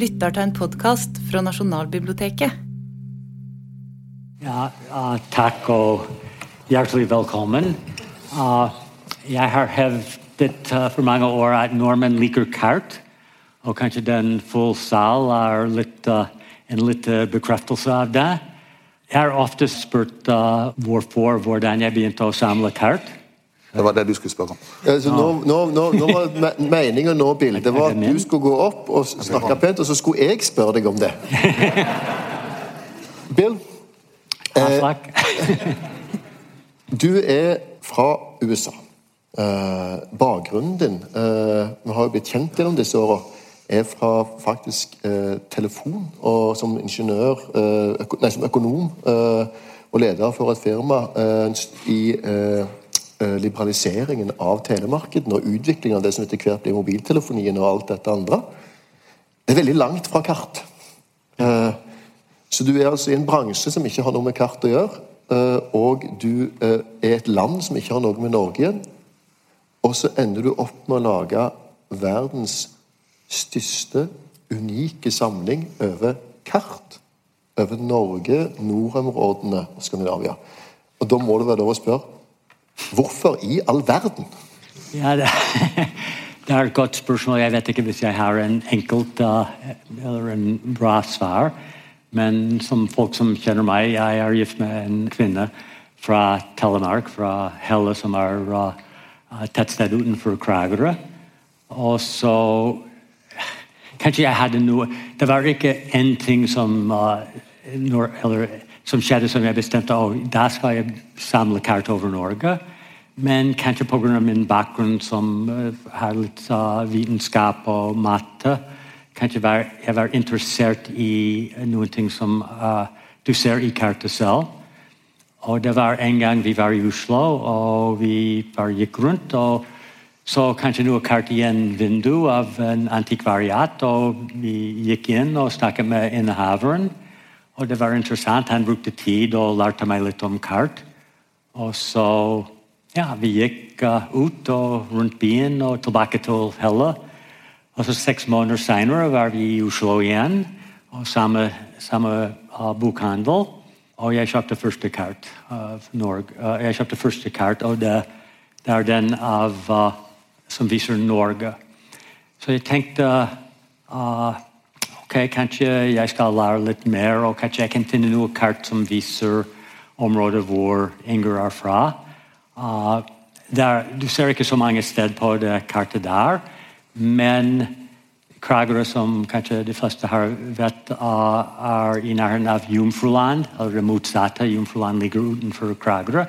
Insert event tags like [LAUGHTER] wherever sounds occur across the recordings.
lytter til en podkast fra Nasjonalbiblioteket. Ja, uh, takk og hjertelig velkommen. Uh, jeg har hevdet uh, for mange år at nordmenn liker kart. Og kanskje den full sal er litt, uh, en litt uh, bekreftelse av det. Jeg har ofte spurt hvorfor, hvordan jeg begynte å samle kart. Det var det du skulle spørre om. Altså, nå, nå, nå, nå var meninga meningen nå, bildet var at du skulle gå opp og snakke pent, og så skulle jeg spørre deg om det. [LAUGHS] Bill, eh, [LAUGHS] du er fra USA. Eh, bakgrunnen din, eh, vi har jo blitt kjent gjennom disse åra, er fra faktisk eh, telefon og som ingeniør, eh, øko, nei, som økonom eh, og leder for et firma eh, i eh, liberaliseringen av telemarkedene og utviklingen av det som etter hvert blir mobiltelefonien og alt dette andre. Det er veldig langt fra kart. Eh, så du er altså i en bransje som ikke har noe med kart å gjøre, eh, og du eh, er et land som ikke har noe med Norge igjen. Og så ender du opp med å lage verdens største, unike samling over kart. Over Norge, nordområdene og Skandinavia. Og da må det være lov å spørre hvorfor i all verden? Ja, det, [LAUGHS] det er et godt spørsmål. Jeg vet ikke hvis jeg har en enkelt uh, eller en bra svar. Men som folk som kjenner meg, jeg er gift med en kvinne fra Telemark, fra Helle, som er uh, tettsted utenfor Kragerø. Og så Kanskje jeg hadde noe Det var ikke én ting som, uh, nor, eller, som skjedde som jeg bestemte å, da skal jeg samle kart over Norge. Men kanskje pga. min bakgrunn som uh, har litt vitenskap og matte, kanskje var, jeg var interessert i noen ting som uh, du ser i kartet selv. Og det var en gang vi var i Oslo, og vi bare gikk rundt. og så kanskje noe kart i en vindu av en antikvariat, og vi gikk inn og snakket med innehaveren. Og det var interessant. Han brukte tid og lærte meg litt om kart. Og så ja, vi gikk uh, ut og rundt byen og tilbake til Helle. Og så seks måneder senere var vi i Oslo igjen, og samme, samme uh, bokhandel. Og jeg kjøpte første kart av Norge. Uh, jeg kjøpte første kart, og det, det er den av, uh, som viser Norge. Så jeg tenkte uh, ok, kanskje jeg skal lære litt mer, og kanskje jeg kan finne noe kart som viser området hvor Inger er fra. Der, du ser ikke så mange steder på det kartet der, men Kragerø, som kanskje de fleste her vet, er i nærheten av Jomfruland, eller det motsatte. Jomfruland ligger utenfor Kragerø.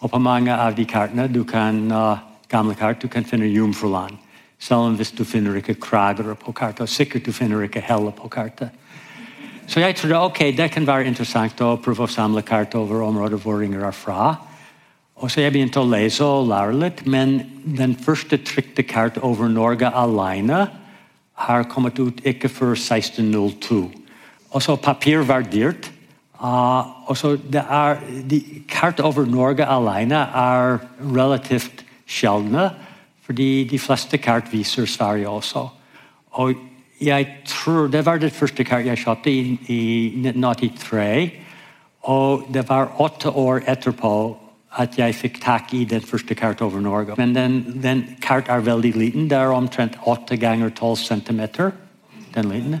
Og på mange av de kartene, du kan, uh, gamle kart, du kan finne Jomfruland. Selv om du finner ikke Kragerø på kartet, og du finner ikke Helle på kartet. Så jeg trodde ok, det kan være interessant å prøve å samle kart over områder hvor Inger er fra. Og så jeg begynte å lese og lære litt, men den første trykte kart over Norge alene har kommet ut ikke før 1602. Og så papir var dyrt. Uh, og så det er, de, kart over Norge alene er relativt sjeldne, fordi de fleste kart viser Sverige også. Og jeg tror Det var det første kart jeg kjøpte i, i 1983. Og det var åtte år etterpå at jeg fikk tak i den første kart over Norge. Men den, den kart er veldig liten. Det er omtrent 8 ganger 12 centimeter. Den liten.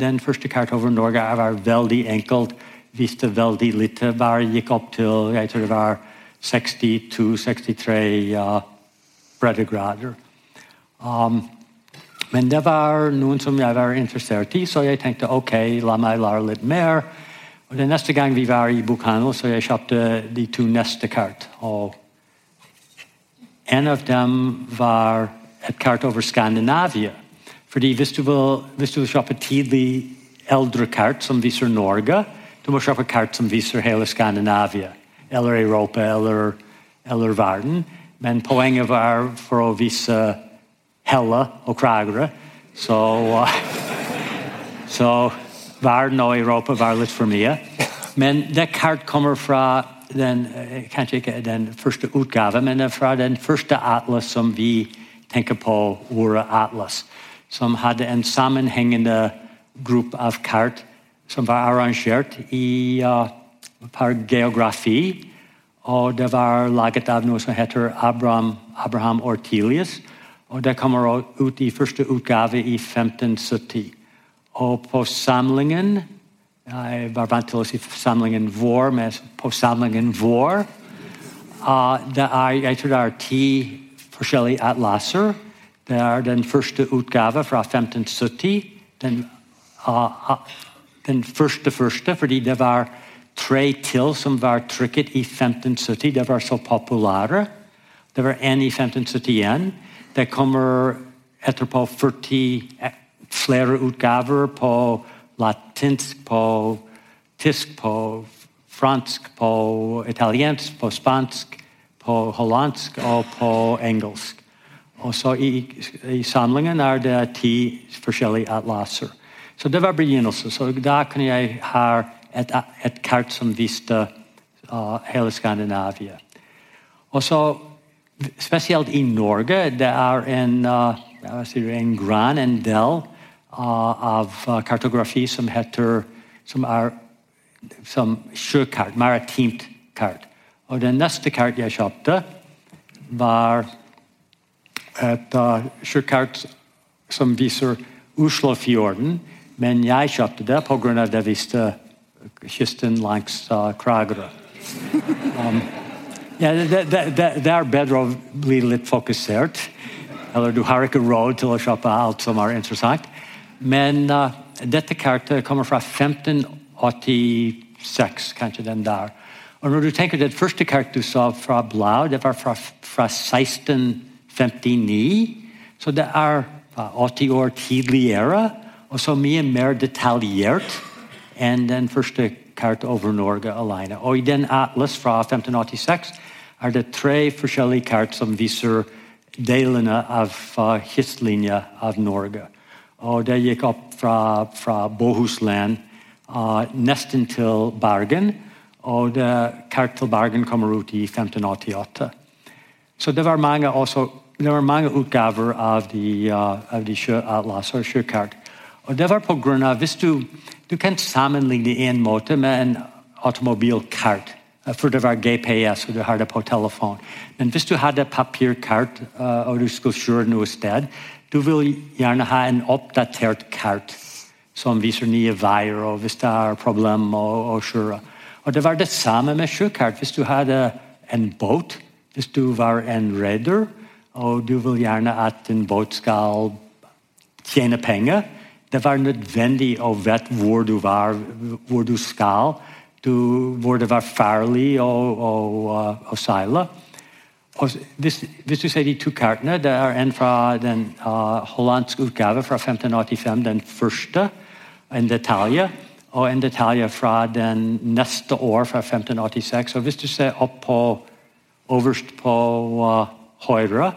Den første kart over Norge var veldig enkelt. Viste veldig lite. Bare gikk opp til jeg tror det var 62-63 uh, breddegrader. Um, men det var noen som jeg var interessert i, så jeg tenkte ok, la meg lære litt mer. Og den Neste gang vi var i bokhandel, så jeg kjøpte de to neste kart. Og en av dem var et kart over Skandinavia. Fordi hvis du vil, hvis du vil kjøpe tidlig eldre kart som viser Norge, du må kjøpe kart som viser hele Skandinavia, eller Europa, eller, eller verden. Men poenget var for å vise Helle og Kragerø. Så, uh, [LAUGHS] så verden og Europa var litt for mye. Men det kart kommer fra den, eh, kanskje ikke den første utgave, men fra den første atlas som vi tenker på ordet atlas. Som hadde en sammenhengende gruppe av kart som var arrangert i uh, par geografi. Og det var laget av noe som heter Abraham, Abraham Ortelius. Og det kommer ut i første utgave i 1570. Og på samlingen Jeg var vant til å si samlingen vår, men på samlingen vår er, Jeg tror det er ti forskjellige atlaser. Det er den første utgave fra 1570. Den, uh, den første første, fordi det var tre til som var trykket i 1570. Det var så populære. Det var en i 1571. Det kommer etterpå 40 eh, flere utgaver på latinsk, på tysk, på fransk, på italiensk, på spansk, på hollandsk og på engelsk. Og så i, i samlingen er det ti forskjellige atlaser. Så det var begynnelsen. Så da kunne jeg ha et, et kart som viste uh, hele Skandinavia. Og så Spesielt i Norge det er en, uh, en gran, en del, av uh, kartografi som heter som er som sjøkart, maritimt kart. Og det neste kart jeg kjøpte, var et uh, sjøkart som viser Oslofjorden. Men jeg kjøpte det pga. det viste kysten langs uh, Kragerø. [LAUGHS] Um, ja, det, det, det, det, er bedre å bli litt fokusert. Eller du har ikke råd til å kjøpe alt som er interessant. Men uh, dette kartet kommer fra 1586, kanskje den der. Og når du tenker Det første kartet du sa fra Blau, det var fra, fra 1659. Så det er uh, 80 år tidligere, og så mye mer detaljert enn den første kartet over Norge alene. Og i den atlas fra 1586 er det tre forskjellige kart som viser delene av uh, kystlinja av Norge. Og det gikk opp fra, fra Bohusland uh, nesten til Bergen. Og det, kart til Bergen kommer ut i 1588. Så det var mange, også, det var mange utgaver av de, uh, av de sjøatlas og sjøkart. Og det var på grunn av Hvis du, du kan sammenligne en måte med en automobilkart uh, for det var GPS, og du har det på telefon. Men hvis du hadde papirkart uh, og du skulle kjøre noe sted, du vil gjerne ha en oppdatert kart som viser nye veier, og hvis det er problemer å kjøre. Og Det var det samme med sjøkart. Hvis du hadde en båt, hvis du var en reder, og du vil gjerne at en båt skal tjene penger Det var nødvendig å vite hvor du var, hvor du skal, du, hvor det var farlig å, å, å seile. Og hvis, hvis, du ser de to kartene, det er en fra den uh, hollandske utgave fra 1585, den første, en detalj, og en detalj fra den neste år, fra 1586. Og hvis du ser opp på overst på uh, høyre,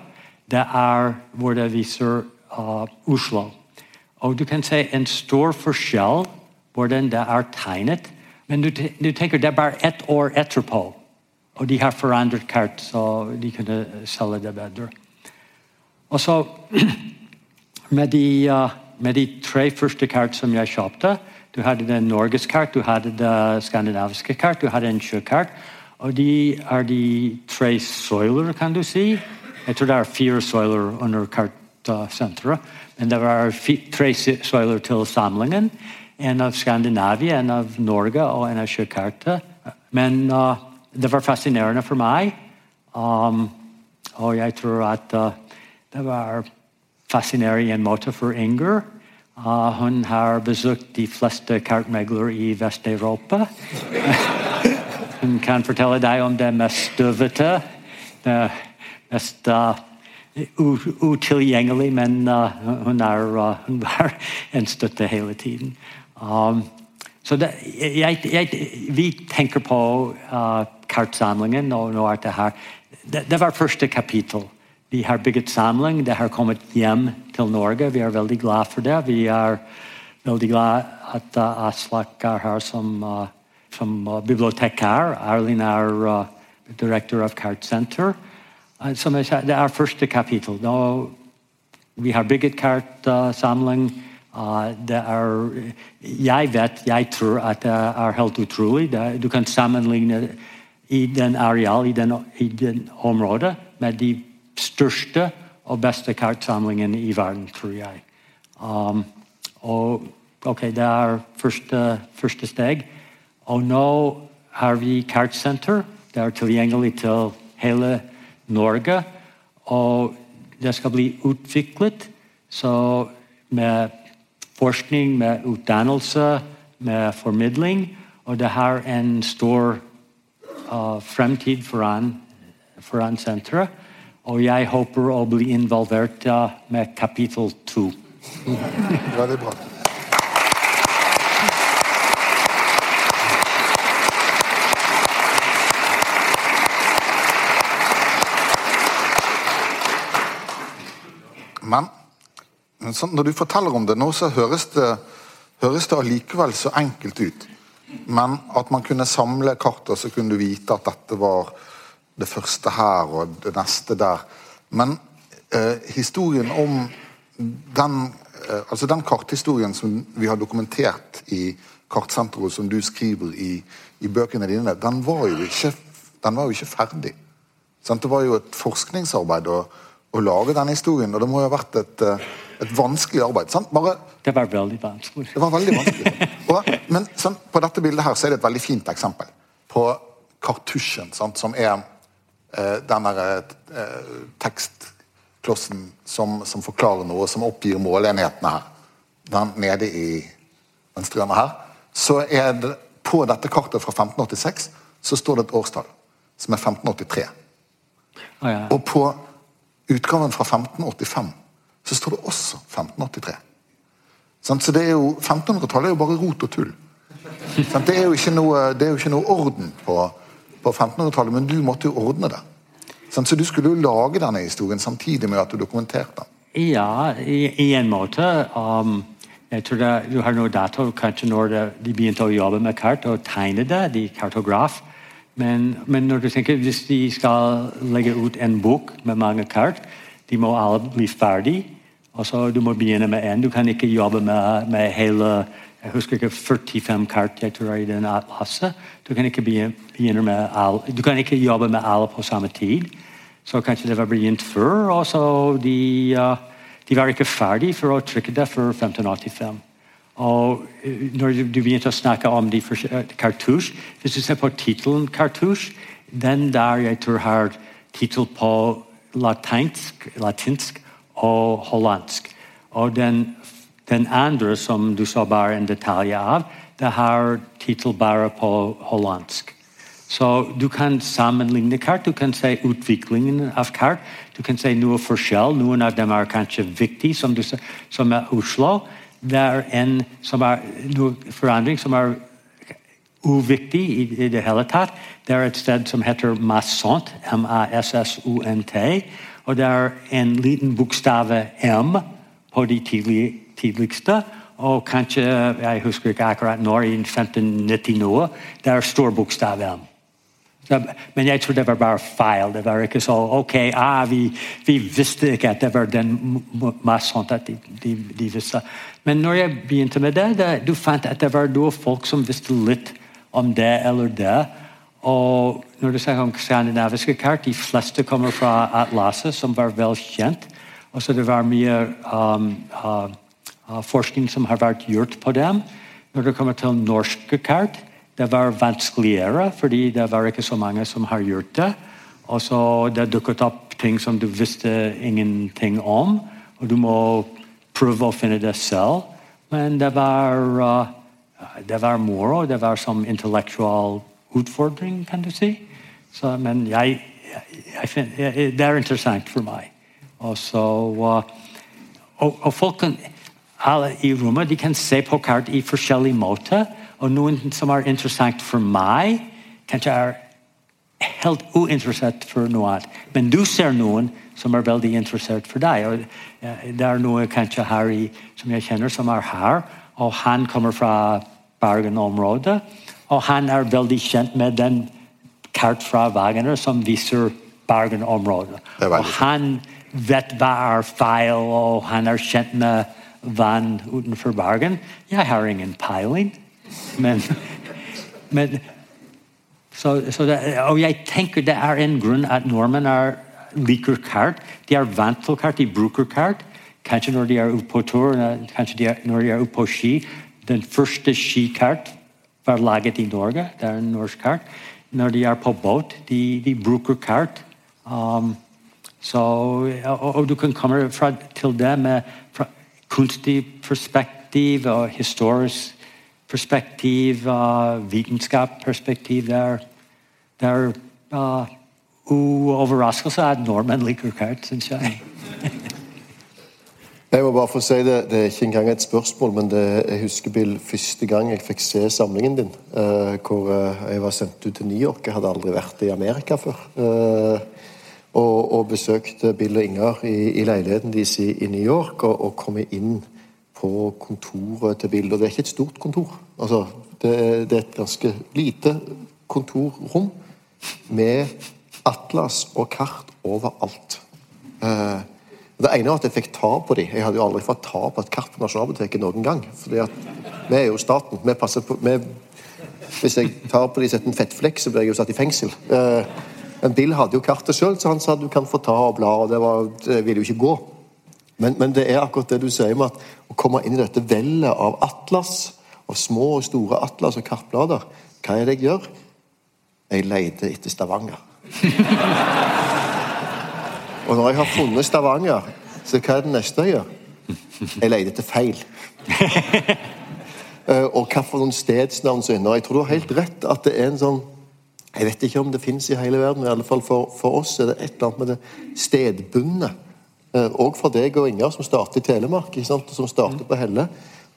det er hvor det viser uh, Oslo. Og du kan se en stor forskjell hvordan det er tegnet, men du, du tenker det er bare ett år etterpå. Og de har forandret kart, så de kunne selge det bedre. Og så [CLEARS THROAT] med de, uh, med de tre første kart som jeg kjøpte Du hadde det norgeskart, du hadde det skandinaviske kart, du hadde en sjøkart. Og de er de tre søyler, kan du si. Jeg tror det er fire søyler under kartsenteret. Men det var tre søyler til samlingen. En av Skandinavia, en av Norge og en av sjøkartet. Men uh, det var fascinerende for meg. Um, og jeg tror at uh, det var fascinerende i en måte for Inger. Uh, hun har besøkt de fleste kartmeglere i Vest-Europa. [LAUGHS] hun kan fortelle deg om det mest støvete, det mest uh, utilgjengelig, men uh, hun, er, uh, hun var en støtte hele tiden. Um, så det, jeg, jeg, vi tenker på uh, kartsamlingen, og nå er det her det, det, var første kapittel. Vi har bygget samling, det har kommet hjem til Norge. Vi er veldig glad for det. Vi er veldig glad at uh, Aslak er her som, uh, som bibliotekar. Erlin er direktør av Kartsenter. Som jeg sa, det er første kapittel. Nå, vi har bygget kartsamling. Uh, det er, jeg vet, jeg tror at det er helt utrolig. Det, du kan sammenligne i den areal, i den, i den området, med de største og beste kartsamlingene i verden, tror jeg. Um, og ok, det er første, første steg. Og nå har vi kartsenter. Det er tilgjengelig til hele Norge. Og det skal bli utviklet så med forskning, med utdannelse, med formidling. Og det har en stor uh, fremtid foran, foran senteret. Og jeg håper å bli involvert uh, med kapittel to. [LAUGHS] Veldig bra. Men men sånn, når du forteller om det nå, så høres det, høres det allikevel så enkelt ut. Men at man kunne samle kart, og så kunne du vite at dette var det første her og det neste der. Men eh, historien om den eh, altså den karthistorien som vi har dokumentert i Kartsenteret, som du skriver i, i bøkene dine, den var jo ikke, var jo ikke ferdig. Sant? Det var jo et forskningsarbeid å, å lage denne historien, og det må jo ha vært et eh, et vanskelig arbeid. Sant? Bare, det var veldig vanskelig. Det var veldig vanskelig. Og, men sånn, på dette bildet her så er det et veldig fint eksempel på kartusjen, sant, som er eh, den eh, tekstklossen som, som, forklarer noe, som oppgir måleenhetene her. Den nede i venstre hjørne her. Så er det på dette kartet fra 1586 så står det et årstall, som er 1583. Ah, ja. Og på utgaven fra 1585 så står det også 1583. Så det er jo, 1500-tallet er jo bare rot og tull. Det er jo ikke noe, jo ikke noe orden på, på 1500-tallet, men du måtte jo ordne det. Så du skulle jo lage denne historien samtidig med at du dokumenterte den. Ja, i, i en måte. Um, jeg tror det, Du har noe dato kanskje når de begynte å jobbe med kart og tegne det, de kartograf. Men, men når du tenker, hvis de skal legge ut en bok med mange kart, de må alle bli ferdig. så du må begynne med én. Du kan ikke jobbe med, med hele jeg husker ikke 45 kart jeg tror i den atlaset. Du kan ikke begynne med alle, du kan ikke jobbe med alle på samme tid. Så kanskje det var begynt før. og så de, de var ikke ferdig for å trykke det før 1585. Og når du begynte å snakke om de kartusj Hvis du ser på tittelen 'kartusj', den der jeg tror har tittel på latinsk, latinsk og hollandsk. Og den, den, andre, som du så bare en detalj av, det har tittel bare på hollandsk. Så du kan sammenligne kart, du kan se utviklingen av kart. Du kan se noe forskjell. Noen av dem er kanskje viktige, som, som er Oslo. Det er en som er, noe forandring som er uviktig i, i, det hele tatt. Det er et sted som heter Massont, M-A-S-S-O-N-T. Og det er en liten bokstav M på de tidlig, tidligste. Og kanskje, jeg husker ikke akkurat når, i 1590 noe, det er stor bokstav M. Men jeg tror det var bare feil. Det var ikke så ok, ah, vi, vi visste ikke at det var den Massont at de, de, de, visste. Men når jeg begynte med det, det, du fant at det var noen folk som visste litt om det eller det. Og når du snakker om skandinaviske kart, de fleste kommer fra Atlaset, som var vel kjent. Og så det var mye um, uh, uh, forskning som har vært gjort på dem. Når det kommer til norske kart, det var vanskeligere, fordi det var ikke så mange som har gjort det. Og så det dukket opp ting som du visste ingenting om, og du må prøve å finne det selv. Men det var, uh, det var moro. Det var som intellektual utfordring, kan du si. Så, men jeg, jeg, jeg, det er interessant for meg. Og, så, uh, og, og folk kan, alle i rommet de kan se på kart i forskjellig måte. Og noen som er interessant for meg, kanskje er helt uinteressert for noe annet. Men du ser noen som er veldig interessert for deg. Og det er noe kanskje Harry som jeg kjenner, som er her. Og han kommer fra Bergen-området. Og han er veldig kjent med den kart fra Wagner som viser Bergen-området. Og han vet hva er feil, og han er kjent med vann utenfor Bergen. Jeg har ingen peiling, men, men så, så det, Og jeg tenker det er en grunn at nordmenn er, liker kart. De er vant til kart, de bruker kart. Kanskje når de er ute på tur, kanskje de er, når de er ute på ski. Den første skikart var laget i Norge. Det er en norsk kart. Når de er på båt, de, de bruker kart. Um, så, og, og, du kan komme fra, til det med kunstig perspektiv og historisk perspektiv, uh, vitenskapsperspektiv. Det er, uh, uoverraskelse at nordmenn liker kart, syns jeg. [LAUGHS] Jeg må bare få si det, det er ikke engang et spørsmål, men det, jeg husker Bill, første gang jeg fikk se samlingen din. Uh, hvor uh, jeg var sendt ut til New York. Jeg hadde aldri vært i Amerika før. Uh, og, og, besøkte Bill og Inger i, i leiligheten deres i, i, New York. Og, og kom inn på kontoret til Bill. Og det er ikke et stort kontor. Altså, det, det er et ganske lite kontorrom med atlas og kart overalt. Eh, det ene var at jeg fikk ta på dem. Jeg hadde jo aldri fått ta på et kart på Nasjonalbiblioteket noen gang. fordi at vi er jo staten. Vi passer på vi, Hvis jeg tar på dem setter en fettflekk, så blir jeg jo satt i fengsel. Eh, men Bill hadde jo kartet sjøl, så han sa du kan få ta og bla. og Det, var, det ville jo ikke gå. Men, men, det er akkurat det du sier med at å komme inn i dette vellet av atlas, av små og store atlas og kartblader Hva er det jeg gjør? Jeg leter etter Stavanger. [LAUGHS] Og når jeg har funnet Stavanger, så hva er det neste jeg gjør? Jeg leter etter feil. uh, [LAUGHS] og noen stedsnavn som er Jeg tror du har helt rett at det er en sånn Jeg vet ikke om det fins i hele verden, men i alle fall for, for, oss er det et eller annet med det stedbundne. Uh, og for deg og Inger, som starter i Telemark, som starter på Helle.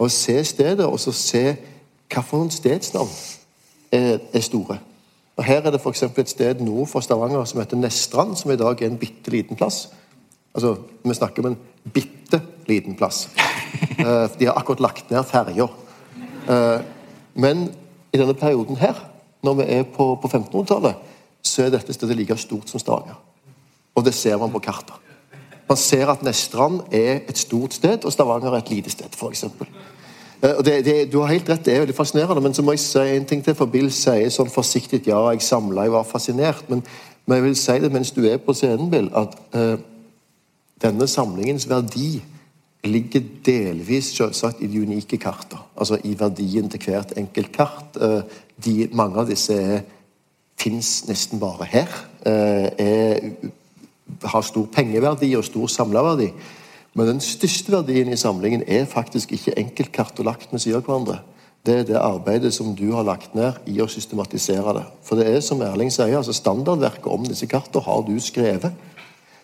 Å se stedet, og så se noen stedsnavn er, er store. Og Her er det f.eks. et sted nord for Stavanger som heter Nestrand, som i dag er en bitte liten plass. Altså, Vi snakker om en bitte liten plass. Uh, [LAUGHS] de har akkurat lagt ned ferja. Uh, men i denne perioden her, når vi er på, på 1500-tallet, så er dette stedet like stort som Stavanger. Og det ser man på kartet. Man ser at Nestrand er et stort sted, og Stavanger er et lite sted, f.eks. Eh, det, det, du har helt rett, det er veldig fascinerende, men så må jeg si en ting til. For Bill sier sånn forsiktig ja, jeg samla, jeg var fascinert. Men, men, jeg vil si det mens du er på scenen, Bill, at uh, denne samlingens verdi ligger delvis selvsagt i de unike kartene. Altså i verdien til hvert enkelt kart. Uh, de, mange av disse fins nesten bare her. Uh, er, har stor pengeverdi og stor samlerverdi. Men den største verdien i samlingen er faktisk ikke enkeltkart og lagt med siden av hverandre. Det er det arbeidet som du har lagt ned i å systematisere det. For det er som Erling sier, altså standardverket om disse kartene har du skrevet.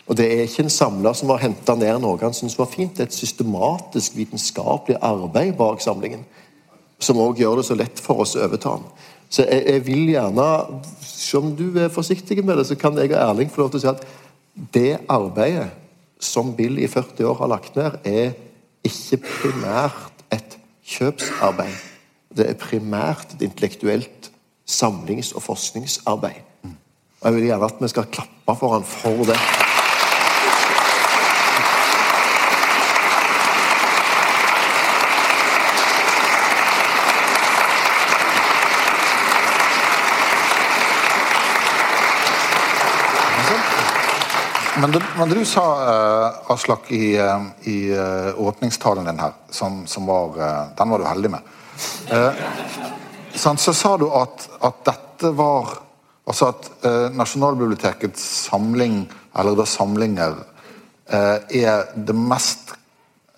Og det er ikke en samler som har henta ned noe han syns var fint. Det er et systematisk vitenskapelig arbeid bak samlingen. Som òg gjør det så lett for oss å overta den. Så jeg, jeg vil gjerne, som du er forsiktig med det, så kan jeg og Erling få lov til å si at det arbeidet som Bill i 40 år har lagt ned, er ikke primært et kjøpsarbeid. Det er primært et intellektuelt samlings- og forskningsarbeid. Og Jeg vil gjerne at vi skal klappe for han for det. Men det, men du sa, uh, Aslak, i, uh, i uh, åpningstalen din her, som, som var Den var du heldig med. så sa du at, at dette var Altså at Nasjonalbibliotekets samling, eller da samlinger, er det mest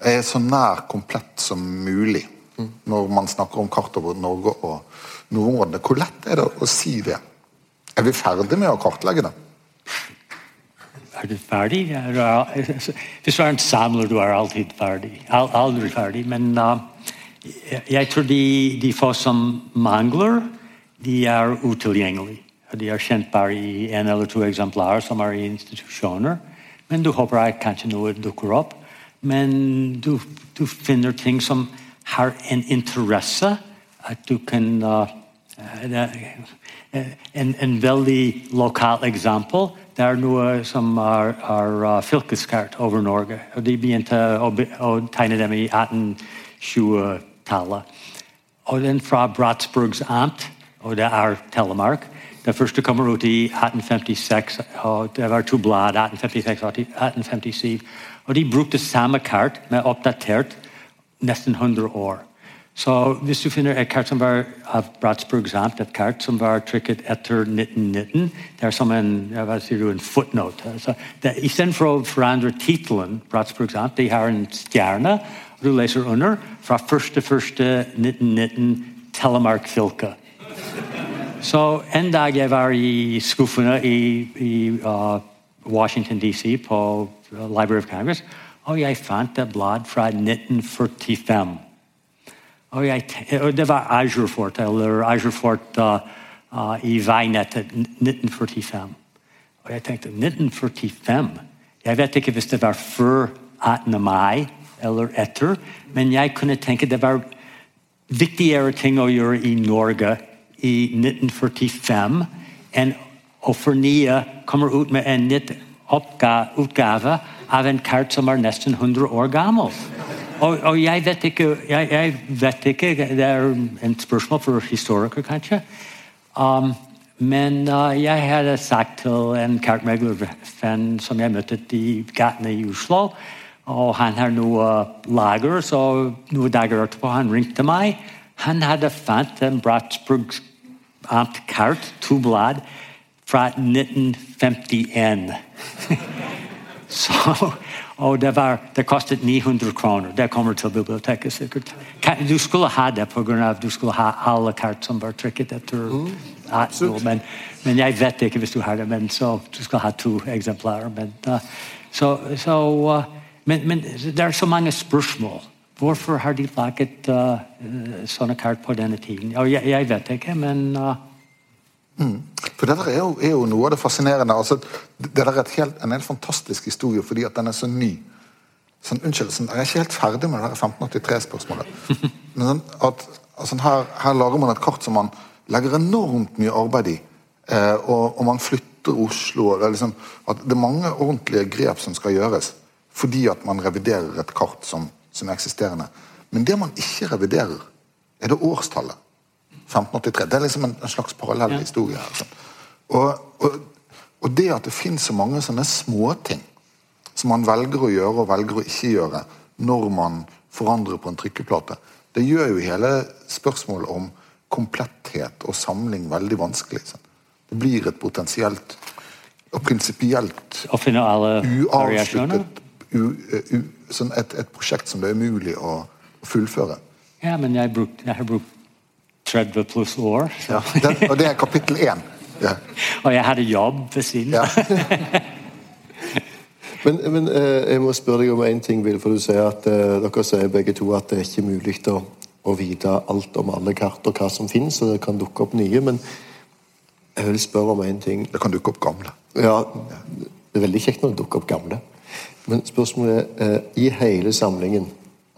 er så nær komplett som mulig mm. når man snakker om kart over Norge og nordområdene. Hvor lett er det å si det? Er vi ferdig med å kartlegge det? Er du ferdig? Er en samler, du er alltid ferdig. Aldri ferdig. Men uh, jeg tror de, de få som mangler, de er utilgjengelige. De er kjent bare i en eller to eksemplarer som er i institusjoner. Men du håper at kanskje noe dukker opp. Men du, du finner ting som har en interesse. At du kan uh, En, en veldig lokal eksempel. Det er noe som er, er uh, fylkeskart over Norge. og De begynte å, å tegne dem i 1820-tallet. Og den fra Bratsburgs amt, og det er Telemark. Det første kommer ut i 1856, og det var to blad, 1856 og 1857. Og de brukte samme kart, med oppdatert nesten 100 år. Så hvis du finner et kart som var av Bratsburgs amt, et kart som var trykket etter 1919, det er som en, hva sier du, en footnote. Altså, det, I stedet for å forandre tittelen, Bratsburgs amt, de har en stjerne, du leser under, fra 1.1.1919, Telemark fylke. Så en dag jeg var i skuffene i, i uh, Washington DC på Library of Congress, og jeg fant et blad fra 1945. Og, jeg, og det var Azure Fort, eller Azure Fort uh, uh, i veinettet 1945. Og jeg tenkte 1945 Jeg vet ikke hvis det var før 18. mai eller etter, men jeg kunne tenke det var viktigere ting å gjøre i Norge i 1945 enn å fornye kommer ut med en nytt utgave av en kart som er nesten 100 år gammel. Og, og jeg, vet ikke, jeg, jeg vet ikke Det er en spørsmål for historikere, kanskje. Um, men uh, jeg hadde sagt til en kartmeglervenn som jeg møtte i gatene i Oslo og Han har noe lager, så noen dager etterpå han ringte meg. Han hadde fant en Bratsburg amtkart, to blad, fra 1951. [LAUGHS] Så, og det, var, det kostet 900 kroner. Det kommer til biblioteket sikkert. Du skulle ha det pga. du skulle ha alle kart som var trykket etter 18 men, men jeg vet ikke hvis du har det. Men så du skal ha to eksemplarer. Men, uh, så, så, uh, men, men det er så mange spørsmål. Hvorfor har de laget uh, uh, sånne kart på denne tiden? Jeg, jeg vet ikke, men uh, For det der er jo, er jo noe av det fascinerende. Altså, det der er et helt, en helt fantastisk historie fordi at den er så ny. Sånn, unnskyld, sånn, jeg er ikke helt ferdig med det 1583-spørsmålet. [LAUGHS] Men sånn, at, altså, her, her lager man et kart som man legger enormt mye arbeid i. Eh, og, og man flytter Oslo. Og det, er liksom, at det er mange ordentlige grep som skal gjøres fordi at man reviderer et kart som, som er eksisterende. Men det man ikke reviderer, er det årstallet. 1583. Det er liksom en, en slags parallell historie. her. Og, og, og det at det finnes så mange sånne småting som man velger å gjøre og velger å ikke gjøre når man forandrer på en trykkeplate, det gjør jo hele spørsmålet om kompletthet og samling veldig vanskelig. Sånn. Det blir et potensielt og prinsipielt uavsluttet u, u, sånn et, et prosjekt som det er umulig å fullføre. Ja, men jeg, bruk, jeg har brukt 30 pluss år. Ja, den, og det er kapittel én. Ja. [LAUGHS] Og jeg hadde jobb ved siden. Ja. [LAUGHS] Men, men eh, jeg må spørre deg om en ting, Vil. for du sier at eh, dere sier begge to at det er ikke mulig å, å vite alt om alle kart og hva som finnes, og det kan dukke opp nye. Men jeg vil spørre om en ting. Det kan dukke opp gamle. Ja, det er veldig kjekt når det dukker opp gamle. Men spørsmålet er eh, i hele samlingen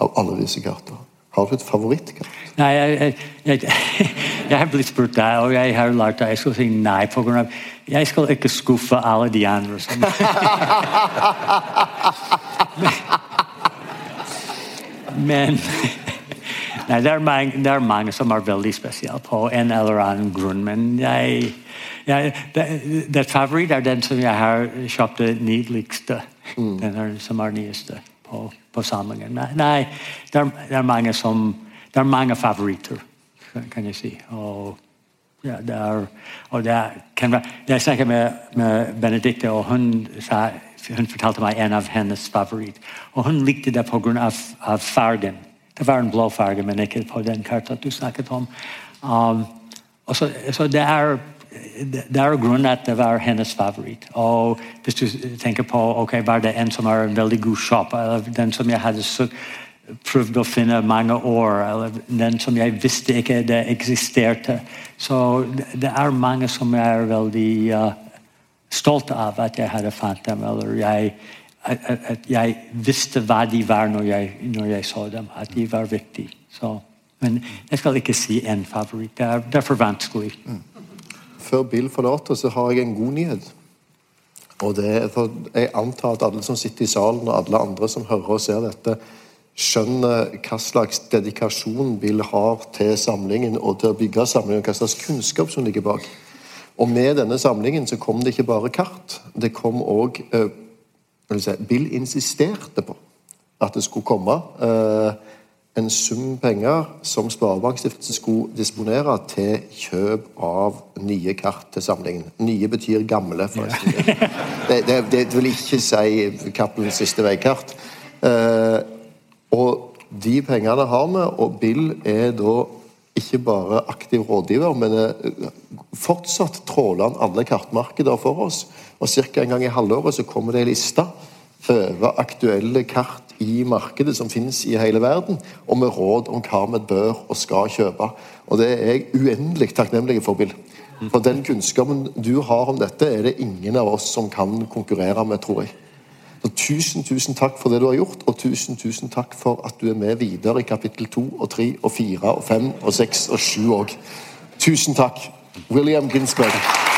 av alle disse kartene, har du et favorittkart? Nei, jeg, jeg, jeg, [LAUGHS] jeg har blitt spurt der, og jeg har lært at jeg skal si nei på grunn av Jeg skal ikke skuffe alle de andre. Som, [LAUGHS] men [LAUGHS] Nei, det er, mange, det er mange som er veldig spesielle på en eller annen grunn, men jeg, det, det favoritt er den som jeg har kjøpt det nydeligste. Den er, som er nyeste på, samlingen. Nei, nei det, er, mange som, det er mange favoritter, kan jeg si. Og ja, det er, og det kan det jeg snakket med, med Benedicte, og hun, sa, hun fortalte meg en av hennes favoritter. Og hun likte det grunn av, av fargen. Det var en blå farge, men ikke på den karta du snakket om. Um, og så, så det er det er grunnen at det var hennes favoritt. Og hvis du tenker på ok, var det en som er en veldig god shop, eller den som jeg hadde prøvd å finne mange år, eller den som jeg visste ikke det eksisterte. Så det, er mange som jeg er veldig uh, stolt av at jeg hadde fant dem, eller jeg, at, jeg visste hva de var når jeg, når jeg så dem, at de var viktige. Så Men jeg skal ikke si én favoritt. Det er, det er for vanskelig. Før Bill forlater, så har jeg en god nyhet. Og det er for Jeg antar at alle som sitter i salen, og alle andre som hører og ser dette, skjønner hva slags dedikasjon Bill har til samlingen og til å bygge samlingen, og hva slags kunnskap som ligger bak. Og med denne samlingen så kom det ikke bare kart. Det kom òg eh, si, Bill insisterte på at det skulle komme eh, en sum penger som Sparebankstiftelsen skulle disponere til kjøp av nye kart til samlingen. Nye betyr gamle, forresten. [LAUGHS] Det, det, det vil ikke si Cappelens siste veikart. Eh, og de pengene har vi, og Bill er da ikke bare aktiv rådgiver, men eh, fortsatt tråler han alle kartmarkeder for oss. Og ca. en gang i halvåret så kommer det ei liste over aktuelle kart i markedet som finnes i hele verden, og med råd om hva vi bør og skal kjøpe. Og det er jeg uendelig takknemlig for, Bill. For den kunnskapen du har om dette, er det ingen av oss som kan konkurrere med, tror jeg. Så tusen, tusen takk for det du har gjort, og tusen, tusen takk for at du er med videre i kapittel to og tre og fire og fem og seks og sju òg. Tusen takk. William Ginsberg.